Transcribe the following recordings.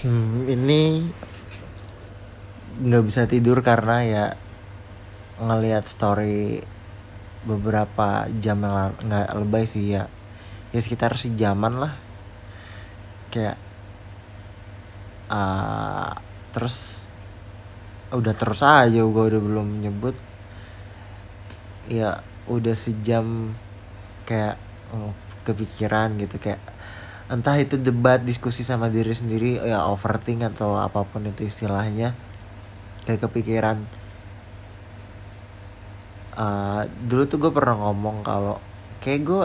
Hmm, ini nggak bisa tidur karena ya ngelihat story beberapa jam yang nggak lebay sih ya. Ya sekitar sejaman lah. Kayak uh, terus udah terus aja gue udah belum nyebut. Ya udah sejam kayak oh, kepikiran gitu kayak entah itu debat diskusi sama diri sendiri ya overthink atau apa pun itu istilahnya. Kayak kepikiran uh, dulu tuh gue pernah ngomong kalau kayak gue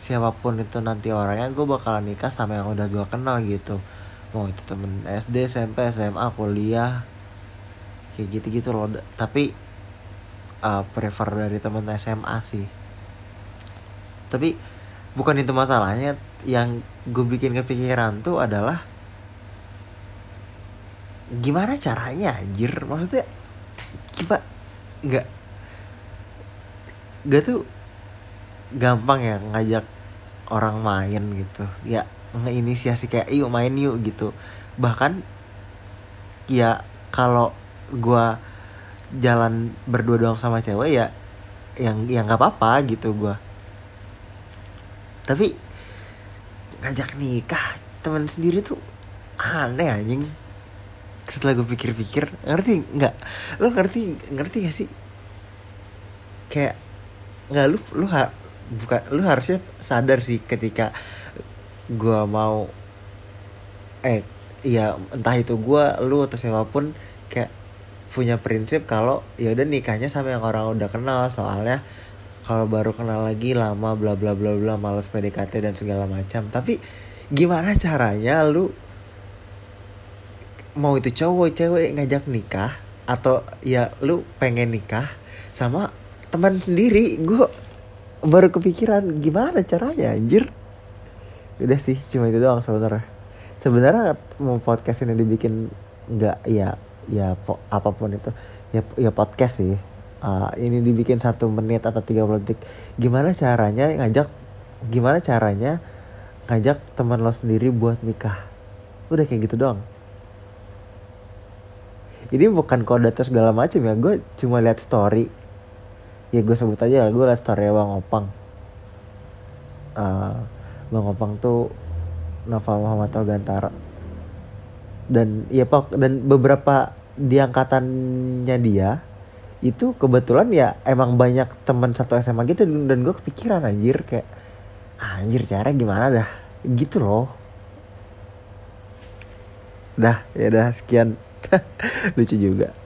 siapa pun itu nanti orangnya gue bakalan nikah sama yang udah gue kenal gitu. Mau itu temen SD SMP SMA kuliah kayak gitu gitu loh tapi uh, prefer dari temen SMA sih. Tapi bukan itu masalahnya yang gue bikin kepikiran tuh adalah gimana caranya anjir? Maksudnya kita nggak. Gak tuh gampang ya ngajak orang main gitu. Ya ngeinisiasi kayak yuk main yuk gitu. Bahkan ya kalau gue jalan berdua doang sama cewek ya yang yang nggak apa-apa gitu gue tapi ngajak nikah teman sendiri tuh aneh anjing. Setelah gue pikir-pikir ngerti nggak? Lo ngerti ngerti gak sih? Kayak nggak lu lu ha, bukan lu harusnya sadar sih ketika gue mau eh ya entah itu gue lu atau siapa pun kayak punya prinsip kalau ya udah nikahnya sama yang orang udah kenal. Soalnya kalau baru kenal lagi lama bla bla bla bla males PDKT dan segala macam. Tapi gimana caranya lu mau itu cowok cewek ngajak nikah? Atau ya lu pengen nikah sama teman sendiri? Gue baru kepikiran gimana caranya anjir? Udah sih cuma itu doang sebenarnya. Sebenarnya mau podcast ini dibikin nggak ya ya po, apa pun itu. Ya ya podcast sih uh, ini dibikin satu menit atau tiga puluh detik. Gimana caranya ngajak gimana caranya ngajak teman lo sendiri buat nikah? Udah kayak gitu doang. Ini bukan kode atau segala macam ya gue cuma lihat story. Ya gue sebut aja gue lihat story bang opang. Uh, bang opang tuh Novel Muhammad Gantara dan ya pak dan beberapa di angkatannya dia itu kebetulan ya emang banyak teman satu SMA gitu dan gue kepikiran anjir kayak anjir cara gimana dah? Gitu loh. Dah ya dah sekian. Lucu juga